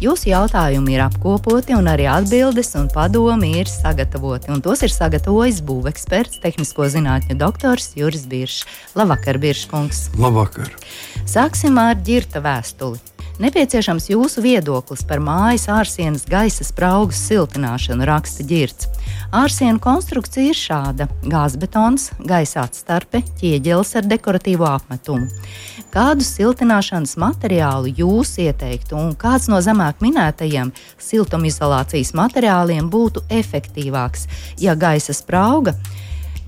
Jūsu jautājumi ir apkopoti, un arī atbildes un padomi ir sagatavoti. Un tos ir sagatavojis būveksperts, tehnisko zinātņu doktors Juris Biršs. Labvakar, Birškungs! Labvakar! Sāksim ar ģirta vēstuli. Nepieciešams jūsu viedoklis par mājas ārsienas gaisa spraugas siltināšanu, raksta ģirts. Ārsienu konstrukcija ir šāda: gāzbetons, gaisa atstarpe, ķieģelis ar dekoratīvo apmetumu. Kādu siltināšanas materiālu jūs ieteiktu un kāds no zemāk minētajiem siltumizolācijas materiāliem būtu efektīvāks, ja gaisa sprauga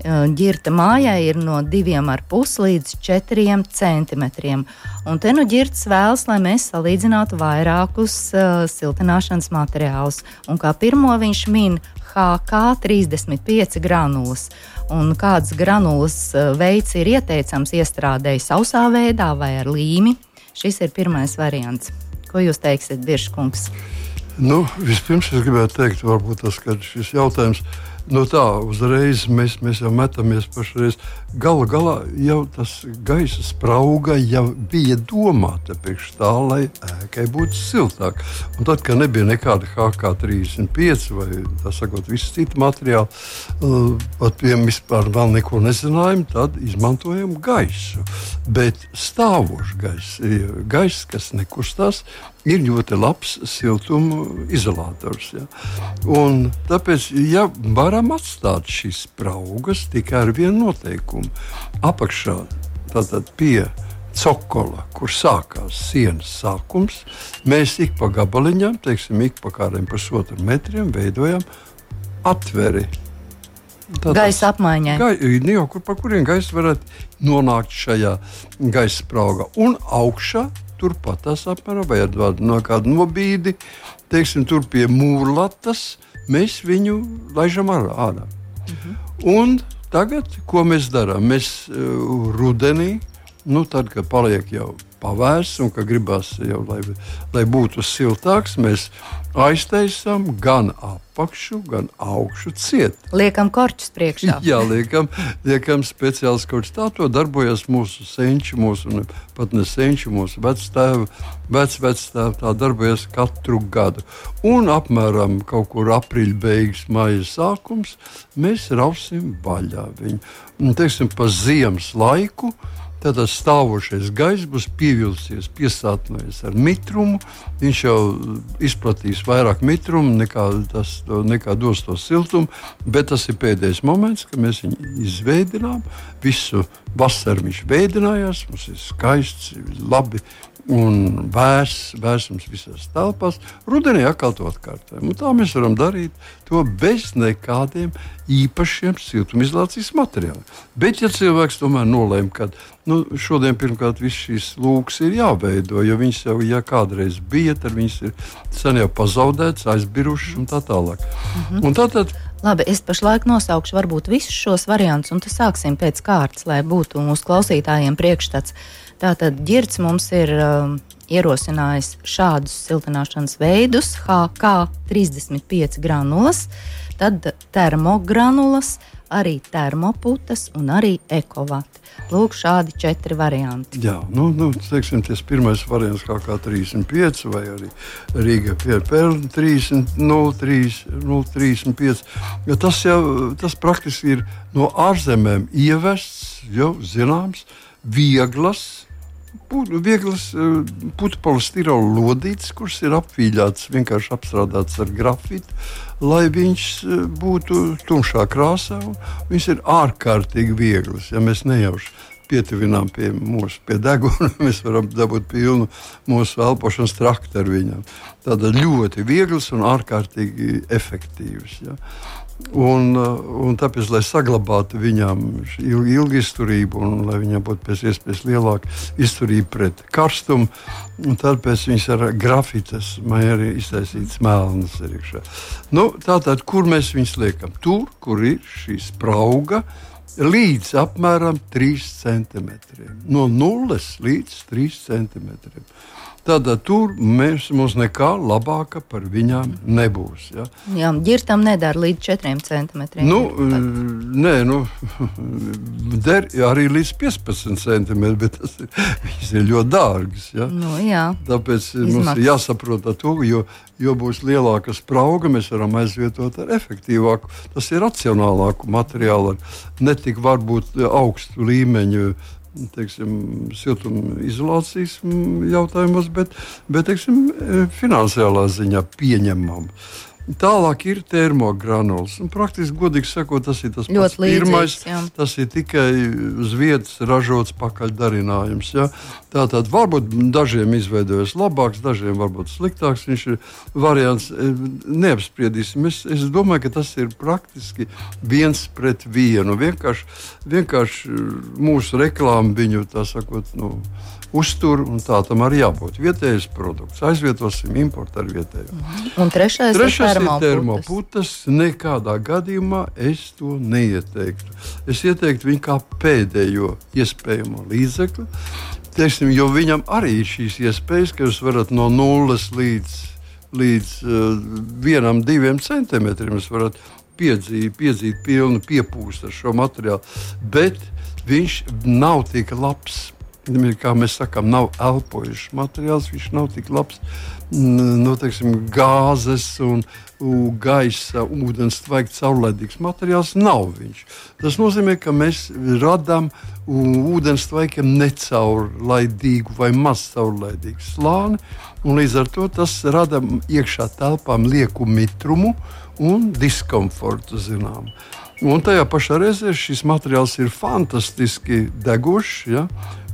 ģirta mājai ir no 2,5 līdz 4 centimetriem. Un te nu ģirts vēlas, lai mēs salīdzinātu vairākus uh, siltināšanas materiālus. Un kā pirmo viņš min HK35 granulas. Un kāds granulas veids ir ieteicams iestrādēji sausā veidā vai ar līmi? Šis ir pirmais variants. Ko jūs teiksiet, Biržkungs? Nu, vispirms es gribētu teikt, varbūt tas, ka šis jautājums ir nu tā uzreiz mēs, mēs jau metamies pašreiz. Galu galā jau tas gaisa sprauga jau bija domāta priekš tā, lai ēkai būtu siltāk. Un tad, kad nebija nekāda HK35 vai tā sakot, visi citi materiāli, uh, pat pie vispār vēl neko nezinājām, tad izmantojam gaisu. Bet stāvošs gaiss, gaiss, kas nekustās, ir ļoti labs siltuma izolators. Ja? Un tāpēc, ja varam atstāt šīs spraugas tikai ar vienu noteikumu, apakšā tātad pie cokola, kur sākās sienas sākums, mēs ik pa gabaliņam, teiksim, ik pa kādiem pusotru metriem veidojam atveri. Tātad, gaisa apmaiņai. Gai, nu jau, kur, pa kuriem gaisa varētu nonākt šajā gaisa spraugā. Un augšā turpat tas apmēram, vai no kādu nobīdi, teiksim, tur pie mūrlatas, mēs viņu laižam ārā. Mhm. Un tagad, ko mēs darām? Mēs uh, rudenī, nu, tad, kad paliek jau pavērsts un ka gribās jau, lai, lai būtu siltāks, mēs aiztaisām gan apakšu, gan augšu ciet. Liekam korķus priekšā. Jā, liekam, liekam speciāls korķis. Tā to darbojas mūsu senči, mūsu ne, pat ne senči, mūsu vectēvi, vec, vectēvi. Tā darbojas katru gadu. Un apmēram kaut kur aprīļa beigas, maija sākums mēs rausim vaļā viņu. Un, teiksim, pa ziemas laiku Tad stāvošais gaiss būs pievilcies, piesātinājies ar mitrumu. Viņš jau izplatīs vairāk mitrumu nekā, tas, nekā dos to siltumu, bet tas ir pēdējais moments, kad mēs viņu izveidojām. Visu vasaru viņš veidojās, mums ir skaists, labi un vērs, vērsums visās telpās. Rudenī atkal to atkārtojam. Un tā mēs varam darīt to bez nekādiem īpašiem siltumizolācijas materiāliem. Bet, ja cilvēks tomēr nolēma, ka nu, šodien pirmkārt viss šīs lūks ir jāveido, jo viņas jau ja kādreiz bija, tad viņas ir sen jau pazaudētas, aizbirušas un tā tālāk. Mhm. Un tātad, Labi, es pašlaik nosaukšu varbūt visus šos variantus, un tad sāksim pēc kārtas, lai būtu mūsu klausītājiem priekšstats. Tātad ģirts mums ir um, ierosinājis šādus siltināšanas veidus, HK35 granulas, tad termogranulas, arī termoputas un arī ekovati. Lūk, šādi četri varianti. Jā, nu, nu teiksim, tas pirmais variants kā, kā 35 vai arī Rīga Pierpēle 035. Ja tas jau tas praktiski ir no ārzemēm ievests, jau zināms, vieglas vieglas eh, putekļu lodītes, kuras ir apvīļātas, vienkārši apstrādātas ar grafītu, lai viņš eh, būtu tumšā krāsā. Viņš ir ārkārtīgi viegls, ja mēs nejauši pietuvinām pie mūsu pie deguna, mēs varam dabūt pilnu mūsu elpošanas traktu ar viņiem. Tāda ļoti viegls un ārkārtīgi efektīvs. Ja. Un, uh, un tāpēc, lai saglabātu viņām ilgu izturību un lai viņām būtu pēc iespējas lielāka izturība pret karstumu, tāpēc viņas ar grafitas vai arī iztaisītas melnas ir. Nu, tātad, kur mēs viņus liekam? Tur, kur ir šī sprauga. Līdz apmēram 3 centimetriem. No 0 līdz 3 centimetriem. Tad tur mēs, mums nekā labāka par viņām nebūs. Ja? Jā, ģirtam nedara līdz 4 centimetriem. Nu, nē, nu, der arī līdz 15 centimetriem, bet tas ir, ir ļoti dārgs. Ja? Nu, jā. Tāpēc Izmaksas. mums ir jāsaprot to, jo, jo būs lielāka sprauga, mēs varam aizvietot ar efektīvāku, tas ir racionālāku materiālu, ar ne tik varbūt augstu līmeņu teiksim, siltumizolācijas jautājumos, bet, bet teiksim, finansiālā ziņā pieņemama. Tālāk ir termogranulas. Un, praktiski, godīgi sakot, tas ir tas pats pirmais. Jā. Tas ir tikai uz vietas ražots pakaļdarinājums. Ja? Tātad varbūt dažiem izveidojas labāks, dažiem varbūt sliktāks. Viņš ir variants, e, neapspriedīsim. Es, es domāju, ka tas ir praktiski viens pret vienu. Vienkārši, vienkārši mūsu reklāma viņu tā sakot. Nu, uztur, un tā tam arī jābūt. Vietējais produkts, aizvietosim importu ar vietējo. Un trešais, trešais ir termoputas. Nekādā gadījumā es to neieteiktu. Es ieteiktu viņu kā pēdējo iespējamo līdzekli. Teiksim, jo viņam arī ir šīs iespējas, ka jūs varat no nulles līdz, līdz uh, vienam, diviem centimetriem piedzīt, piedzīt pilnu piepūstu ar šo materiālu. Bet viņš nav tik labs kā mēs sakām, nav elpojušs materiāls, viņš nav tik labs. Nu, teiksim, gāzes un gaisa, ūdens, vajag caurlaidīgs materiāls. Nav viņš. Tas nozīmē, ka mēs radām ūdens tvaikiem necaurlaidīgu vai maz caurlaidīgu slāni. Līdz ar to tas rada iekšā telpām lieku mitrumu un diskomfortu. Zinām. Un tajā pašā reizē šis materiāls ir fantastiski degošs. Ja?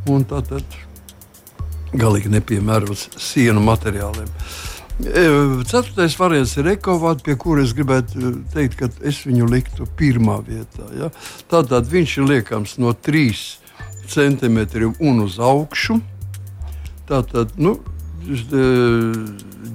Un tātad galīgi nepiemērots sienu materiāliem. E, ceturtais variants ir ekovāts, pie kuras es gribētu teikt, ka es viņu liktu pirmā vietā. Ja? Tātad viņš ir liekams no 3 centimetriem un uz augšu. Tātad, nu, e,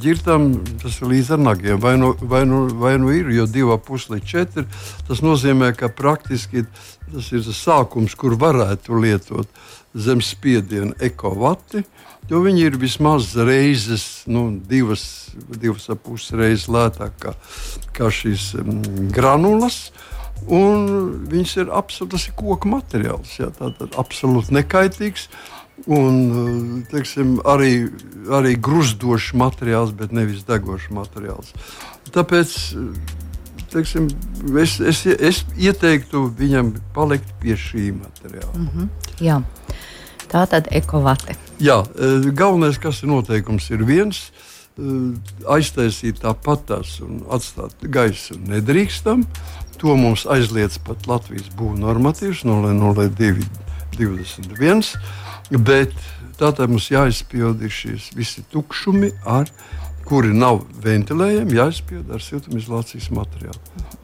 ģirtam tas ir līdz ar nagiem. Vai nu, vai, nu, vai nu ir, jo divi pusi līdz četri. Tas nozīmē, ka praktiski tas ir tas sākums, kur varētu lietot zem spiediena ekovati. Jo viņi ir vismaz reizes, nu, divas, divas ap pusi reizes lētāk kā, kā šīs um, granulas. Un viņas ir absolūti koku materiāls. Jā, tātad absolūti nekaitīgs. Un teiksim, arī, arī gruzdošs materiāls, bet nevis degošs materiāls. Tāpēc teiksim, es, es, es ieteiktu viņam palikt pie šī materiāla. Mm -hmm. Jā. Tā tad ekovate. Jā, e, galvenais, kas ir noteikums, ir viens. E, aiztaisīt tāpatās un atstāt gaisu nedrīkstam. To mums aizliedz pat Latvijas būvnormatīvs no 0,21. Bet tātad mums jāizpilda šīs visi tukšumi ar kuri nav ventilējami, jāizpild ar siltumizolācijas materiālu.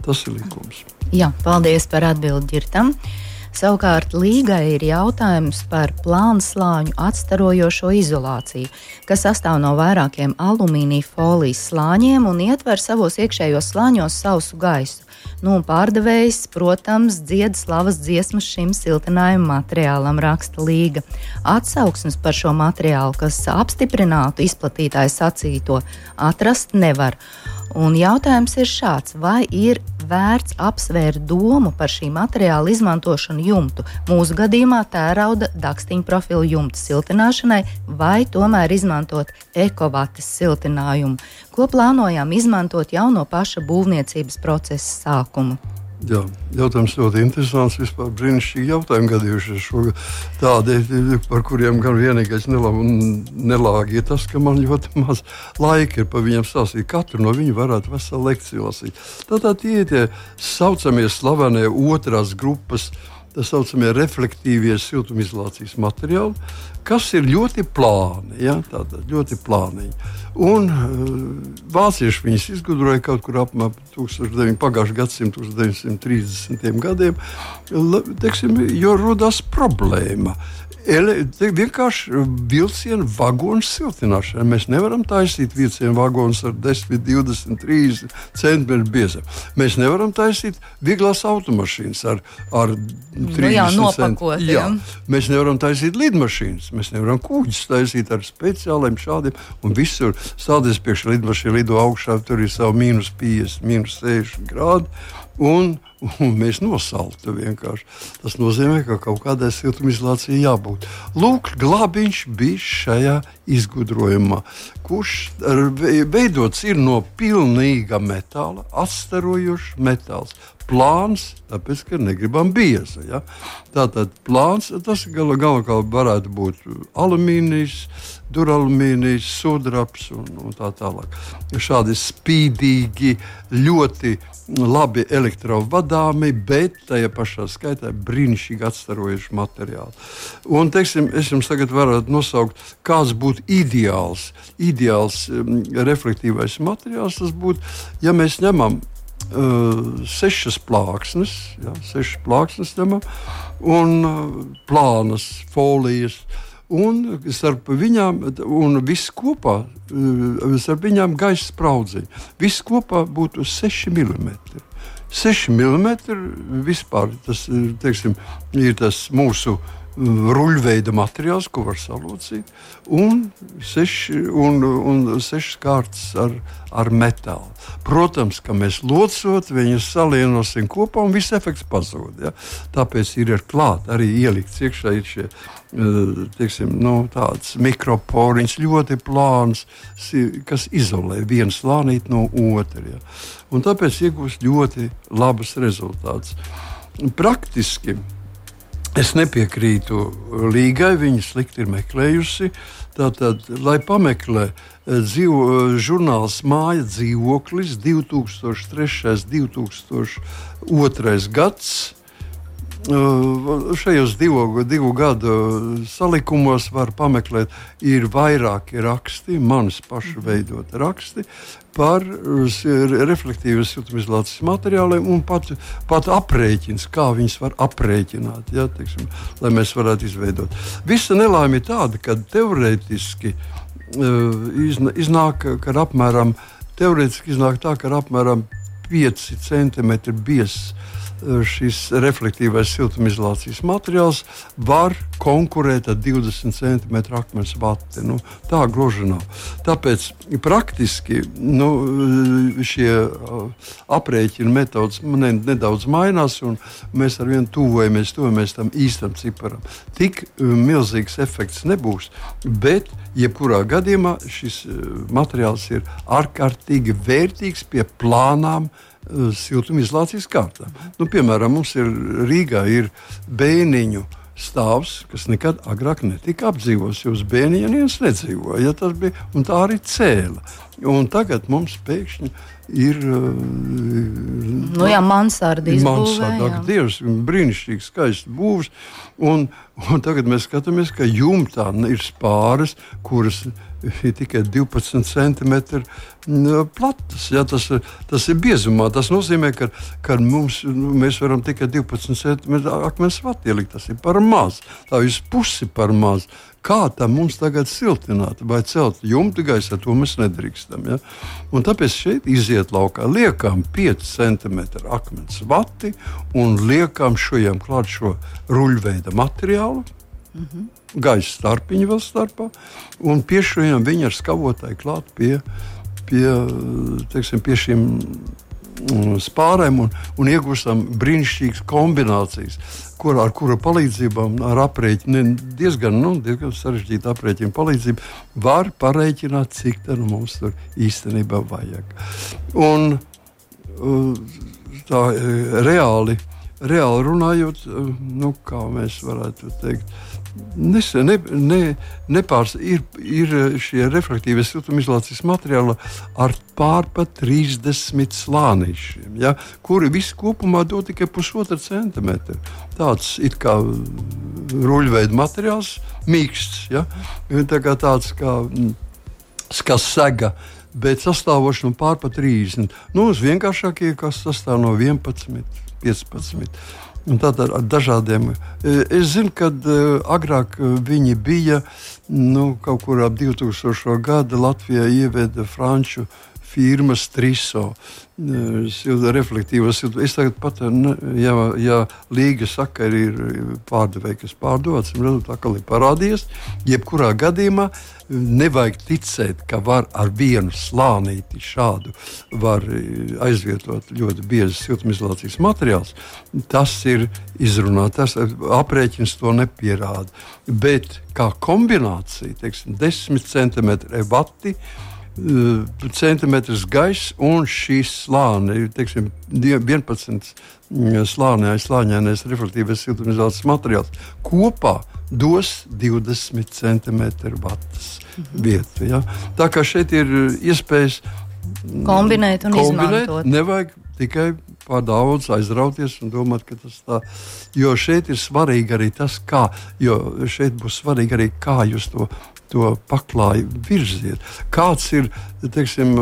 Tas ir likums. Jā, paldies par atbildi ģirtam. Savukārt Līgai ir jautājums par plānslāņu atstarojošo izolāciju, kas sastāv no vairākiem alumīnija folijas slāņiem un ietver savos iekšējos slāņos sausu gaisu. Nu, pārdevējs, protams, dzied slavas dziesmas šim siltinājuma materiālam, raksta Līga. Atsauksmes par šo materiālu, kas apstiprinātu izplatītāju sacīto, atrast nevar. Un jautājums ir šāds: vai ir vērts apsvērt domu par šī materiāla izmantošanu jumtu, mūsu gadījumā tērauda dakstiņu profilu jumta siltināšanai, vai tomēr izmantot ekovates siltinājumu, ko plānojām izmantot jau no paša būvniecības procesa sākuma? Jā, jautājums ļoti interesants. Vispār brīnišķīgi jautājumi gadījušies šogad. Tādi, par kuriem gan vienīgais nelāgi ir tas, ka man ļoti maz laika ir par viņiem stāstīt. Katru no viņiem varētu veselu lekciju lasīt. Tātad tie ir tie saucamie slavenie otrās grupas tā saucamie reflektīvie siltumizolācijas materiāli, kas ir ļoti plāni. Ja? Tātad ļoti plāniņi. Un uh, vācieši viņus izgudroja kaut kur apmēram 1900. pagājušā gadsimta 1930. gadiem, teiksim, jo radās problēma ele, vienkārši vilcienu vagonu siltināšana. Mēs nevaram taisīt vilcienu vagonus ar 10, 20, 30 centimetru biezumu. Mēs nevaram taisīt vieglās automašīnas ar, ar 30 nu, jā, nopakot, jā. Jā. Mēs nevaram taisīt lidmašīnas, mēs nevaram kuģus taisīt ar speciāliem šādiem. Un visur stāties priekš lidmašīna lido augšā, tur ir savu mīnus 50, mīnus 60 grādu. Un, mēs nosaltu vienkārši. Tas nozīmē, ka kaut kādai siltumizolācijai jābūt. Lūk, glābiņš bija šajā izgudrojumā, kurš veidots ir no pilnīga metāla, atstarojošs metāls. Plāns, tāpēc, ka negribam bieza. Ja? Tātad plāns, tas gala galā varētu būt alumīnijas, duralumīnijas, sudrabs un, un tā tālāk. Šādi spīdīgi, ļoti labi elektrovadāmi, bet tajā pašā skaitā brīnišķīgi atstarojuši materiāli. Un, teiksim, es jums tagad varu nosaukt, kāds būtu ideāls, ideāls um, reflektīvais materiāls. Tas būtu, ja mēs ņemam uh, sešas plāksnes, ja, sešas plāksnes ņemam, un uh, plānas folijas. Un starp viņām, un viss kopā, uh, starp viņām gaisa spraudziņi. Viss kopā būtu 6 mm. 6 mm vispār tas teiksim, ir tas mūsu uh, ruļveida materiāls, ko var salocīt, un, seši, un, un sešas kārtas ar, ar metālu. Protams, ka mēs locot viņus salienosim kopā un viss efekts pazūd. Ja? Tāpēc ir ar klāt arī ielikts iekšā ir šie eh, teiksim, nu, mikroporiņš, ļoti plāns, kas izolē vienu slānīti no otras. Ja? Un tāpēc iegūst ļoti labus rezultātus. Praktiski Es nepiekrītu Līgai, viņa slikti ir meklējusi. Tātad, lai pameklē eh, dzīvo, eh, žurnāls Māja dzīvoklis 2003. un 2002. gads. Šajos divu, divu gadu salikumos var pameklēt, ir vairāki raksti, manas pašu veidoti raksti par reflektīvas siltumizolācijas materiāliem un pat, pat aprēķins, kā viņus var aprēķināt, ja, teiksim, lai mēs varētu izveidot. Visa nelaime ir tāda, ka teorētiski iznāk, ka apmēram, teorētiski iznāk tā, ka apmēram 5 centimetri biezs šis reflektīvais siltumizolācijas materiāls var konkurēt ar 20 cm akmens vati. Nu, tā gluži nav. Tāpēc praktiski nu, šie uh, aprēķina metodas ne, nedaudz mainās, un mēs ar vienu tuvojamies, tuvojamies tam īstam ciparam. Tik uh, milzīgs efekts nebūs, bet jebkurā gadījumā šis uh, materiāls ir ārkārtīgi vērtīgs pie plānām siltumizolācijas kārtām. Nu, piemēram, mums ir Rīgā ir bēniņu stāvs, kas nekad agrāk netika apdzīvots, jo uz bēniņa neviens nedzīvoja. Ja tas bija, un tā arī cēla. Un tagad mums pēkšņi ir. Nu, jā, mansarda izbūvē. Mansarda, Dievs, brīnišķīgi skaists būvs. Un, un tagad mēs skatāmies, ka jumtā ir spāres, kuras ir ir tikai 12 centimetri platas. Ja, tas, tas ir biezumā. Tas nozīmē, ka, ka mums, nu, mēs varam tikai 12 centimetru akmens vati ielikt. Tas ir par maz. Tā ir pusi par maz. Kā tam mums tagad siltināt vai celt jumtu gaisā, to mēs nedrīkstam. Ja? Un tāpēc šeit iziet laukā, liekam 5 cm akmens vati un liekam šojam klāt šo ruļveida materiālu. Mm -hmm gaisa starpiņu vēl starpā, un piešķirojam viņu ar skavotāju klāt pie, pie, teiksim, pie šiem mm, spārēm un, un iegūstam brīnišķīgas kombinācijas, kur, ar kura palīdzību, ar aprēķinu, diezgan, nu, diezgan sarežģītu aprēķinu palīdzību, var pareiķināt, cik tā nu mums tur īstenībā vajag. Un, tā reāli reāli runājot, nu, kā mēs varētu teikt, Nesen, ne, ne, nepārs, ir, ir šie reflektīvie siltumizolācijas materiāli ar pārpa 30 slānīšiem, ja, kuri visi kopumā dod tikai pusotru centimetru. Tāds it kā ruļveida materiāls, mīksts, ja, tā kā tāds kā, kā sega. Bet sastāvoši no pārpa 30. Nu, uz vienkāršākie, kas sastāv no 11, 15. Tad ar, ar dažādiem. E, es zinu, ka uh, agrāk e, viņi bija nu, kaut kur ap 2000. gada Latvijā ieveda franču firmas Triso. Reflektīvas, es tagad pat, ja, ja Līga saka, ir pārdevēja, kas pārdodas, atkal ir parādījies. Jebkurā gadījumā nevajag ticēt, ka var ar vienu slānīti šādu var aizvietot ļoti biezu siltumizolācijas materiālus. Tas ir izrunāts, tas aprēķins to nepierāda. Bet kā kombinācija, teiksim, 10 centimetri vati Eh, centimetrus gaiss, un šīs slāņi ir teiksim, 11 mm, slāņains, slāņainais reflektīvais siltumizolācijas materiāls. Kopā dos 20 centimetru vatas mhm. vietu. Ja? Tā kā šeit ir iespējas kombinēt un kombinēt, izmantot. Nevajag tikai pār daudz aizrauties un domāt, ka tas tā. Jo šeit ir svarīgi arī tas, kā, jo šeit būs svarīgi arī kā jūs to to paklāju virziet. Kāds ir, teiksim,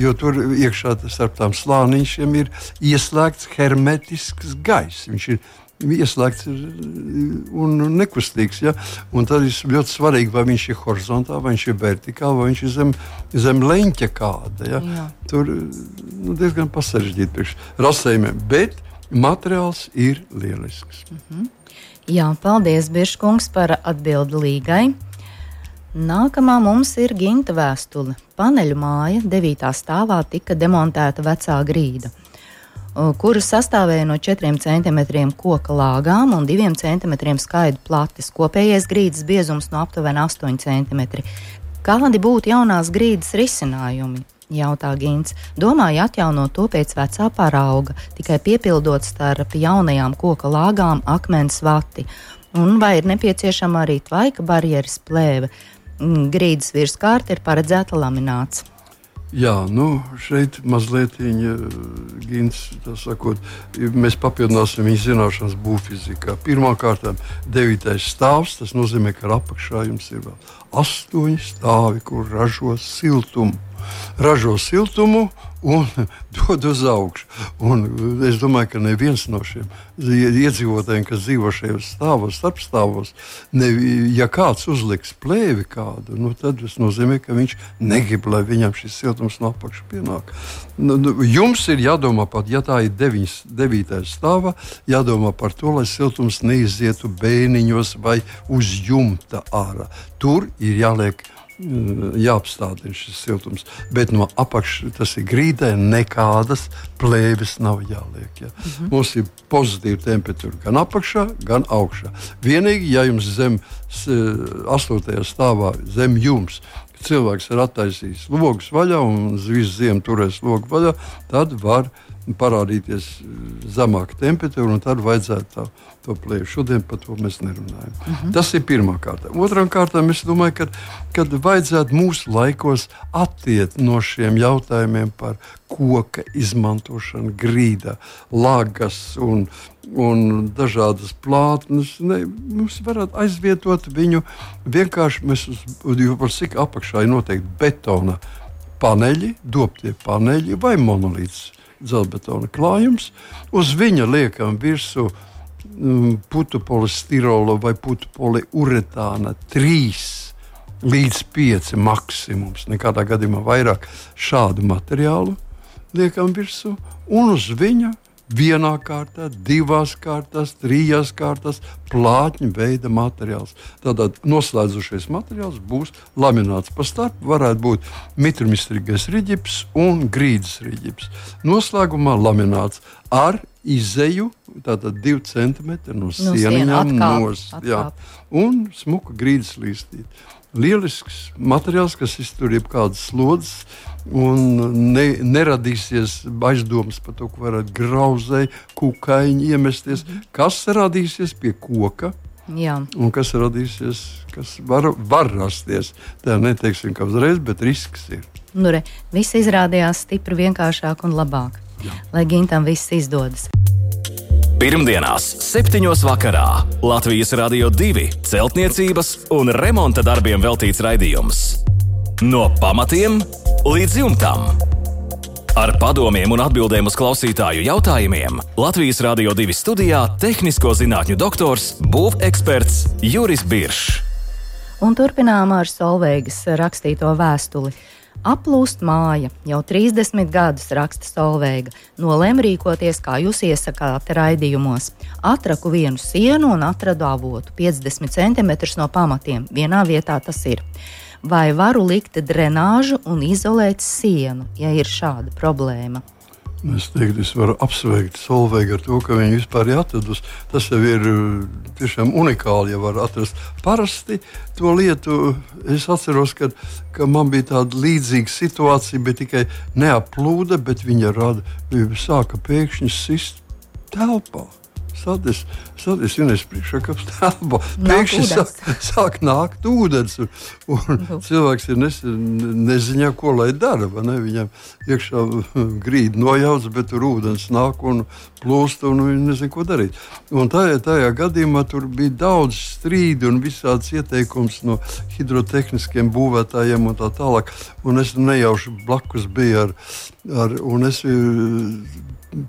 jo tur iekšā starp tām slānīšiem ir ieslēgts hermetisks gaiss. Viņš ir ieslēgts un nekustīgs. Ja? Un tad ir ļoti svarīgi, vai viņš ir horizontāli, vai viņš ir vertikāli, vai viņš ir zem, zem leņķa kāda. Ja? Jā. Tur nu, diezgan pasažģīti priekš rasējumiem, bet materiāls ir lielisks. -hmm. Jā, paldies, Biržkungs, par atbildi līgai. Nākamā mums ir ginta vēstule. Paneļu māja 9. stāvā tika demontēta vecā grīda, kuras sastāvēja no 4 cm koka lāgām un 2 cm skaidu plates. Kopējais grīdas biezums no aptuveni 8 cm. Kādi būtu jaunās grīdas risinājumi? Jautā Gins. Domāju atjaunot to pēc vecā parauga, tikai piepildot starp jaunajām koka lāgām akmens vati. Un vai ir nepieciešama arī tvaika barjeras plēve? Mm, grīdas virskārta ir paredzēta lamināts. Jā, nu, šeit mazliet gins, sakot, mēs papildināsim viņa zināšanas būvfizikā. Pirmkārt, devītais stāvs, tas nozīmē, ka apakšā jums ir vēl astoņi stāvi, kur ražo siltumu. Ražo siltumu un dod uz augšu. Un es domāju, ka neviens no šiem iedzīvotājiem, kas dzīvo šajos stāvos, starpstāvos, ne, ja kāds uzliks plēvi kādu, nu, tad tas nozīmē, ka viņš negrib, lai viņam šis siltums no apakšas pienāk. Nu, nu, jums ir jādomā par, ja tā ir 9, 9. stāva, jādomā par to, lai siltums neizietu bēniņos vai uz jumta ārā. Tur ir jāliek jāapstādina šis siltums. Bet no apakšas tas ir grīdē, nekādas plēves nav jāliek. Ja. Mm -hmm. Mums ir pozitīva temperatūra gan apakšā, gan augšā. Vienīgi, ja jums zem astotajā stāvā zem jums cilvēks ir attaisījis logus vaļā un visu ziemu turēs logu vaļā, tad var parādīties zemāka temperatūra, un tad vajadzētu tā, to plēšu. Šodien par to mēs nerunājam. Uh mhm. -huh. Tas ir pirmā kārta. Otrām kārtām es domāju, ka kad vajadzētu mūsu laikos attiekt no šiem jautājumiem par koka izmantošanu, grīda, lagas un, un dažādas plātnes. Ne, mums varētu aizvietot viņu vienkārši, mēs uz, jo par cik apakšā ir noteikti betona paneļi, dobtie paneļi vai monolīts dzelzbetona klājums. Uz viņa liekam virsū um, putu polistirola vai putu poliuretāna trīs līdz pieci maksimums. Nekādā gadījumā vairāk šādu materiālu liekam virsū un uz viņa vienā kārtā, divās kārtās, trijās kārtās plātņu veida materiāls. Tātad noslēdzošais materiāls būs lamināts. Pa starp varētu būt mitrumistrīgais riģips un grīdas riģips. Noslēgumā lamināts ar izēju, tātad 2 cm no sienām nost. Un smuka grīdas līstīt. lielisks materiāls, kas iztur jebkādas slodzes. Un ne, neradīsies aizdomas par to, ka varētu grauzēji, kukaiņi iemesties. Kas radīsies pie koka? Jā. Un kas radīsies, kas var, var rasties. Tā neteiksim, ka uzreiz, bet risks ir. Nu, re, viss izrādījās stipri vienkāršāk un labāk. Jā. Lai Gintam viss izdodas. Pirmdienās, 7. vakarā Latvijas Rādio 2 celtniecības un remonta darbiem veltīts raidījums. No pamatiem līdz jumtam. Ar padomiem un atbildēm uz klausītāju jautājumiem Latvijas Rādio 2 studijā - tehnisko zinātņu doktors, būveksperts Juris Biršs. Un turpinām ar Solveigas rakstīto vēstuli. Aplūst māja, jau 30 gadus raksta Solveiga, nolēma rīkoties, kā jūs iesakāt raidījumos. Atraku vienu sienu un atradu avotu 50 cm no pamatiem. Vienā vietā tas ir. Vai varu likt drenāžu un izolēt sienu, ja ir šāda problēma? Es teiktu, es varu apsveikt Solveigu ar to, ka viņi vispār ir atradusi. Tas jau ir uh, tiešām unikāli, ja var atrast. Parasti to lietu es atceros, kad, ka man bija tāda līdzīga situācija, bet tikai neaplūda, bet viņa rada, sāka pēkšņi sist telpā. Sadis, sadis Ines priekšakāps telpā. Pēkšņi sāk, sāk nākt ūdens. Un, un nu. cilvēks ir nes, neziņā, ko lai dara. Viņam iekšā grīda nojauts, bet tur ūdens nāk un plūst, un viņš nezina, ko darīt. Un tajā, tajā gadījumā tur bija daudz strīdu un visādas ieteikums no hidrotehniskiem būvētājiem un tā tālāk. Un es nejauši blakus biju ar, ar un es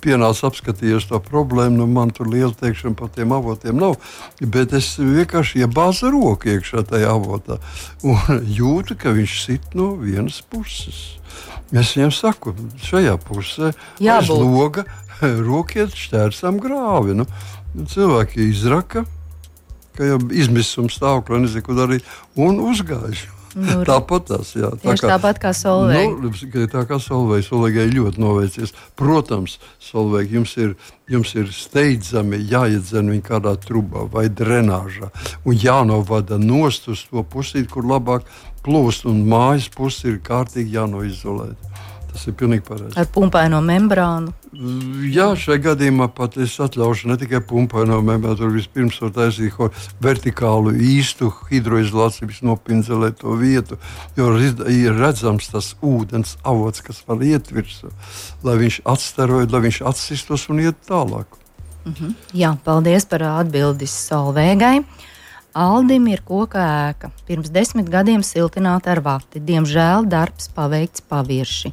pienāca apskatījos to problēmu. Nu, man tur liela teikšana par tiem avotiem nav. Bet es vienkārši iebāzu roku iekšā tajā avotā un jūtu, ka viņš sit no vienas puses. Es viņam saku, šajā pusē aiz loga rokiet šķērsām grāvi. Nu, cilvēki izraka, ka jau izmisuma stāvoklī nezinu, ko darīt, un uzgājuši. Nu, tāpat tas, jā. Tā kā, tāpat kā Solveiga. Nu, tā kā Solveiga, Solveigai ļoti noveicies. Protams, Solveiga, jums ir, jums ir steidzami jāiedzen viņa kādā trubā vai drenāžā un jānovada nost uz to pusīt, kur labāk plūst, un mājas pusi ir kārtīgi jānoizolē. Tas ir pilnīgi pareizi. Ar pumpaino membrānu. Jā, šajā gadījumā pat es atļaušu ne tikai pumpaino membrānu, tur vispirms var taisīt vertikālu īstu hidroizolāciju, nopinzelēt to vietu, jo ir redzams tas ūdens avots, kas var iet virsū, lai viņš atstaroja, lai viņš atsistos un iet tālāk. Mm -hmm. Jā, paldies par atbildi Solvēgai. Aldim ir koka ēka. Pirms desmit gadiem siltināta ar vati. Diemžēl darbs paveikts pavirši.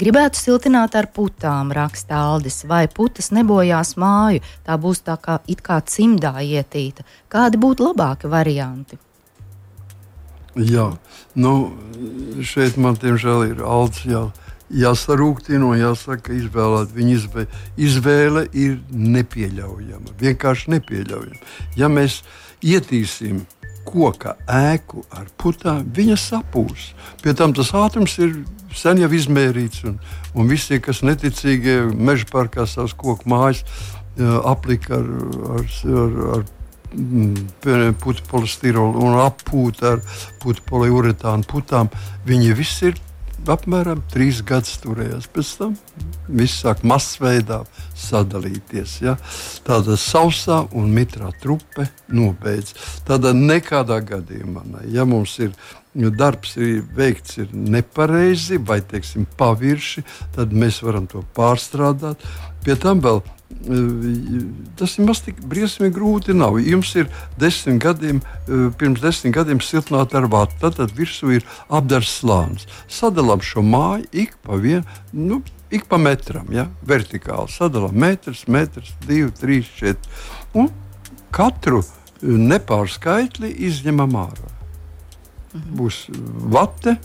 Gribētu siltināt ar putām, raksta Aldis, vai putas nebojās māju, tā būs tā kā it kā cimdā ietīta. Kādi būtu labāki varianti? Jā, nu, šeit man tiemžēl ir Aldis jā, jāsarūktina un jāsaka, izvēlēt. Viņa izvēle, izvēle ir nepieļaujama, vienkārši nepieļaujama. Ja mēs ietīsim koka ēku ar putām, viņa sapūs. Pie tam tas ātrums ir sen jau izmērīts, un, un visi, kas neticīgi meža parkā savus koku mājas aplika ar, ar, ar, ar mm, putu polistirolu un apūta ar putu poliuretānu putām, viņi visi ir apmēram trīs gadus turējās. Pēc tam viss sāk masveidā sadalīties. Ja? Tāda sausā un mitrā trupe nobeidz. Tāda nekādā gadījumā, ne. ja mums ir darbs ir veikts ir nepareizi vai teiksim, pavirši, tad mēs varam to pārstrādāt. Pie tam vēl Tas ir maz tik briesmīgi grūti. Nav. Jums ir desmit gadiem, pirms desmit gadiem siltināta ar vātu. Tad, tad virsū ir apdars slānis. Sadalām šo māju ik pa vienu. Nu, Ik pa metram, ja, vertikāli sadalām metrs, metrs, divi, trīs, četri. Un katru nepārskaitli izņemam ārā. Mhm. Būs vate,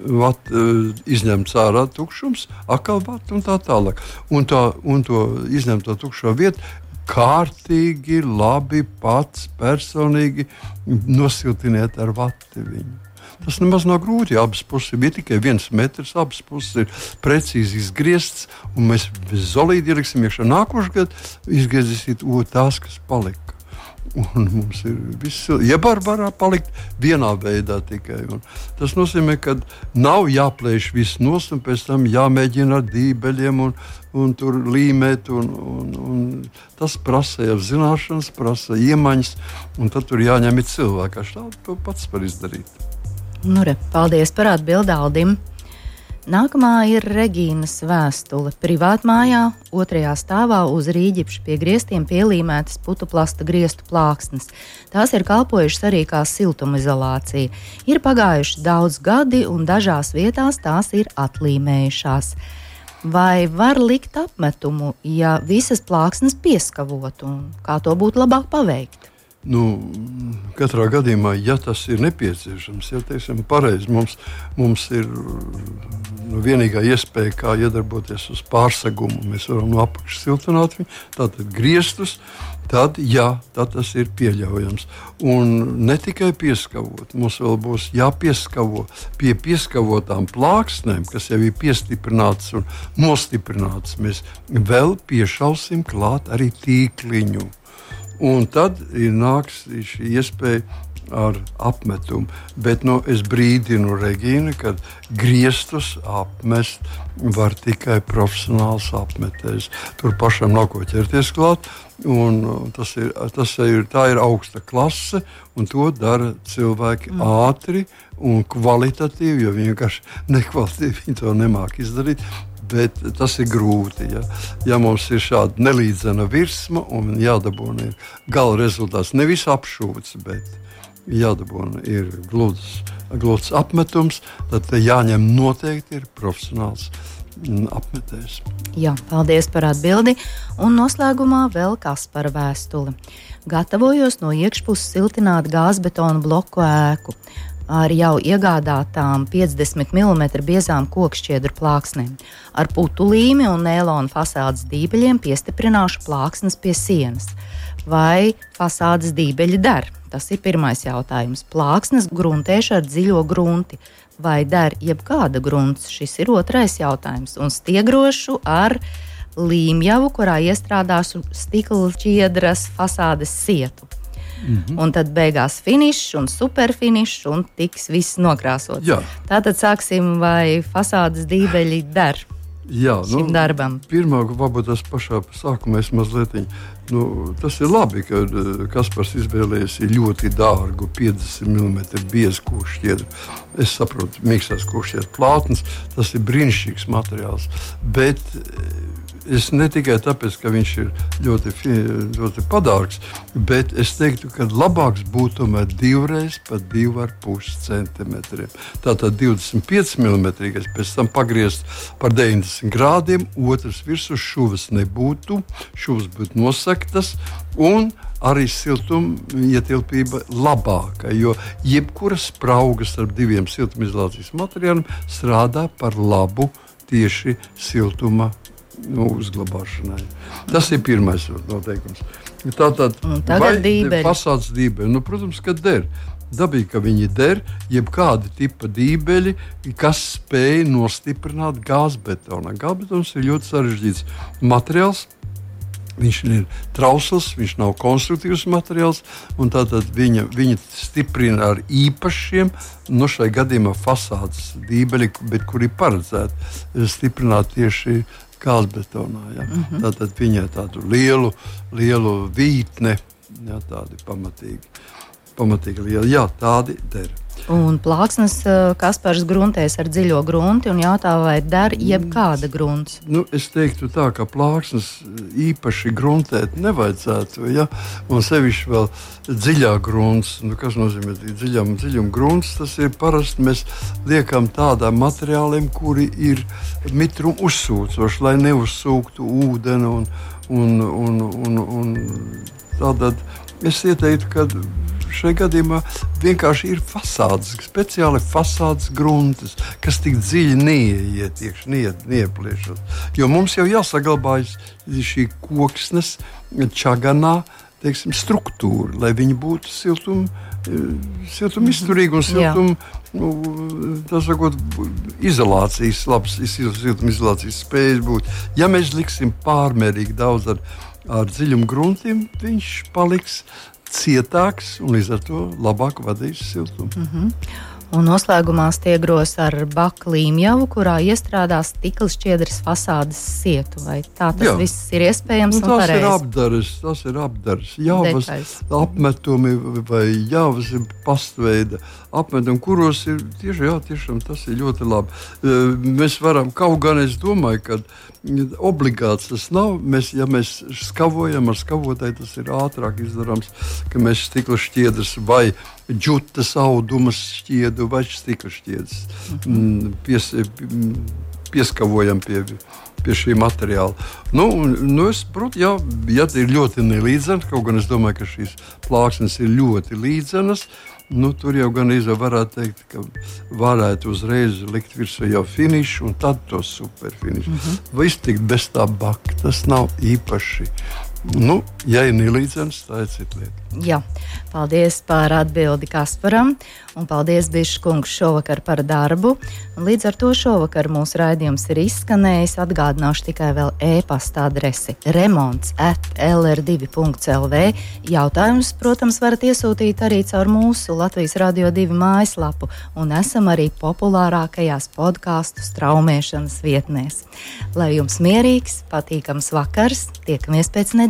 vat, eh, izņemts ārā tukšums, atkal vats un tā tālāk. Un, tā, un to izņemto tukšo vietu kārtīgi, labi, pats personīgi nosiltiniet ar vati viņu. Tas nemaz nav grūti. Abas puses bija tikai viens metrs, abas puses ir precīzi izgrieztas, un mēs bez zolīti ieliksim iekšā nākošais gads, izgriezīsim tās, kas palika. Un mums ir viss, var palikt vienā veidā tikai. Un tas nozīmē, ka nav jāplēš viss nos, un pēc tam jāmēģina ar dībeļiem un, un tur līmēt. Un, un, un tas prasa jau zināšanas, prasa iemaņas, un tad tur jāņem ir cilvēks. Tā to pats var izdarīt. Nu, re, paldies par atbildi Aldim! Nākamā ir Regīnas vēstule. Privātmājā, otrajā stāvā uz rīģipša pie griestiem pielīmētas putuplasta griestu plāksnes. Tās ir kalpojušas arī kā siltumizolācija. Ir pagājuši daudz gadi, un dažās vietās tās ir atlīmējušās. Vai var likt apmetumu, ja visas plāksnes pieskavotu, un kā to būtu labāk paveikt? Nu, katrā gadījumā, ja tas ir nepieciešams, ja teiksim, pareizi, mums, mums ir nu, vienīgā iespēja, kā iedarboties uz pārsegumu. Mēs varam no apakšas siltināt viņu, tātad griestus. Tad, jā, tad tas ir pieļaujams. Un ne tikai pieskavot, mums vēl būs jāpieskavo pie pieskavotām plāksnēm, kas jau ir piestiprinātas un nostiprinātas. Mēs vēl piešausim klāt arī tīkliņu. Un tad ir nāks šī iespēja ar apmetumu. Bet nu, es brīdinu Regīnu, ka griestus apmest var tikai profesionāls apmetējs. Tur pašam nav ko ķerties klāt. Un uh, tas ir, tas ir, tā ir augsta klase, un to dara cilvēki mm. ātri un kvalitatīvi, jo viņi vienkārši nekvalitatīvi to nemāk izdarīt bet tas ir grūti. Ja, ja mums ir šāda nelīdzena virsma un jādabūna gala rezultāts, nevis apšūts, bet jādabūna ir gluds, gluds apmetums, tad jāņem noteikti ir profesionāls. Mm, apmetēs. Jā, paldies par atbildi. Un noslēgumā vēl kas par vēstuli. Gatavojos no iekšpuses siltināt gāzbetonu bloku ēku ar jau iegādātām 50 mm biezām kokšķiedru plāksnēm. Ar putu līmi un nēlonu fasādes dībeļiem piestiprināšu plāksnes pie sienas. Vai fasādes dībeļi der? Tas ir pirmais jautājums. Plāksnes gruntēšu ar dziļo grunti. Vai der jebkāda grunts? Šis ir otrais jautājums. Un stiegrošu ar līmjavu, kurā iestrādāšu stikla ķiedras fasādes sietu. Mm -hmm. Un tad beigās finišs un superfinišs, un tiks viss nokrāsots. Jā. Tātad sāksim, vai fasādes dībeļi der. Jā, nu, darbam. Pirmā, varbūt tas pašā sākumā es mazliet. Nu, tas ir labi, ka eh, Kaspars izvēlējies ļoti dārgu 50 mm biezu kūšķiedru. Es saprotu, mīkstās kūšķiedru plātnes, tas ir brīnišķīgs materiāls. Bet Es ne tikai tāpēc, ka viņš ir ļoti, ļoti padārgs, bet es teiktu, ka labāks būtu tomēr divreiz pat 2,5 centimetriem. Tātad 25 mm, pēc tam pagriezt par 90 grādiem, otrs virsmas šuvas nebūtu, šuvas būtu nosaktas un arī siltumietilpība labāka, jo jebkura sprauga starp diviem siltumizolācijas materiāliem strādā par labu tieši siltuma nu, uzglabāšanai. Tas ir pirmais noteikums. Tātad, vai dībeļi. fasādes dībeļi? Nu, protams, ka der. Dabīgi, ka viņi der jebkāda tipa dībeļi, kas spēj nostiprināt gāzbetonu. Gāzbetons ir ļoti sarežģīts materiāls. Viņš ir trausls, viņš nav konstruktīvs materiāls, un tātad viņa, viņa stiprina ar īpašiem, no nu, šai gadījumā fasādes dībeļi, bet kuri ir paredzēti stiprināt tieši gāzbetonā. Ja. Mm -hmm. Tātad viņai tādu lielu, lielu vītni, ja, tādi pamatīgi, pamatīgi lieli, jā, tādi der. Un plāksnes eh, Kaspars gruntēs ar dziļo grunti un jautā, vai der jebkāda grunts. Nu, es teiktu tā, ka plāksnes īpaši gruntēt nevajadzētu, ja? un sevišķi vēl dziļā grunts. Nu, kas nozīmē dziļam, dziļum grunts? Tas ir parasti mēs liekam tādām materiāliem, kuri ir mitrumu uzsūcoši, lai neuzsūktu ūdeni un, un, un, un, un tādad es ieteiktu, ka šajā gadījumā vienkārši ir fasādes, speciāli fasādes gruntis, kas tik dziļi neieiet, neiepliešas. Jo mums jau jāsaglabājas šī koksnes čaganā teiksim, struktūra, lai viņi būtu siltuma siltum izturīgi un siltum, nu, tas sakot, izolācijas, labs siltumizolācijas spējas būt. Ja mēs liksim pārmērīgi daudz ar, ar dziļumu gruntiem, viņš paliks cietāks un līdz ar to labāk vadīs siltumu. Mm -hmm. Un noslēgumā stiegros ar baklīmjavu, kurā iestrādās stikla šķiedras fasādes sietu. Vai tā tas Jā. viss ir iespējams? Nu, tas, ir apdares, tas ir apdares, javas apmetumi vai javas pastveida apmetumi, kuros ir tieši, jā, tiešām tas ir ļoti labi. Mēs varam, kaut gan es domāju, ka obligāts tas nav. Mēs, ja mēs skavojam ar skavotāju, tas ir ātrāk izdarāms, ka mēs stikla šķiedras vai džutas audumas šķiedu vai stikla šķiedas. Mm, pies, pieskavojam pie, pie šī materiāla. Nu, nu es saprotu, ja, ja ir ļoti nelīdzens, kaut gan es domāju, ka šīs plāksnes ir ļoti līdzenas. Nu, tur jau gan izvēlēties, varētu teikt, ka varētu uzreiz likt virsū jau finišu, un tad to superfinišu. Mm -hmm. Vai iztikt bez tā baka, tas nav īpaši Nu, ja ir nelīdzens, tā ir cita lieta. Jā, paldies par atbildi Kasparam, un paldies Biškungs šovakar par darbu. Un līdz ar to šovakar mūsu raidījums ir izskanējis. Atgādināšu tikai vēl e-pasta adresi remonds at lr2.lv. Jautājumus, protams, varat iesūtīt arī caur mūsu Latvijas Radio 2 mājaslapu, un esam arī populārākajās podkāstu straumēšanas vietnēs. Lai jums mierīgs, patīkams vakars, tiekamies pēc nedēļas